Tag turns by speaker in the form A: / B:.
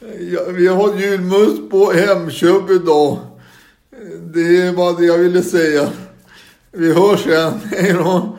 A: Ja, vi har julmust på Hemköp idag. Det är bara det jag ville säga. Vi hörs sen. Hej då.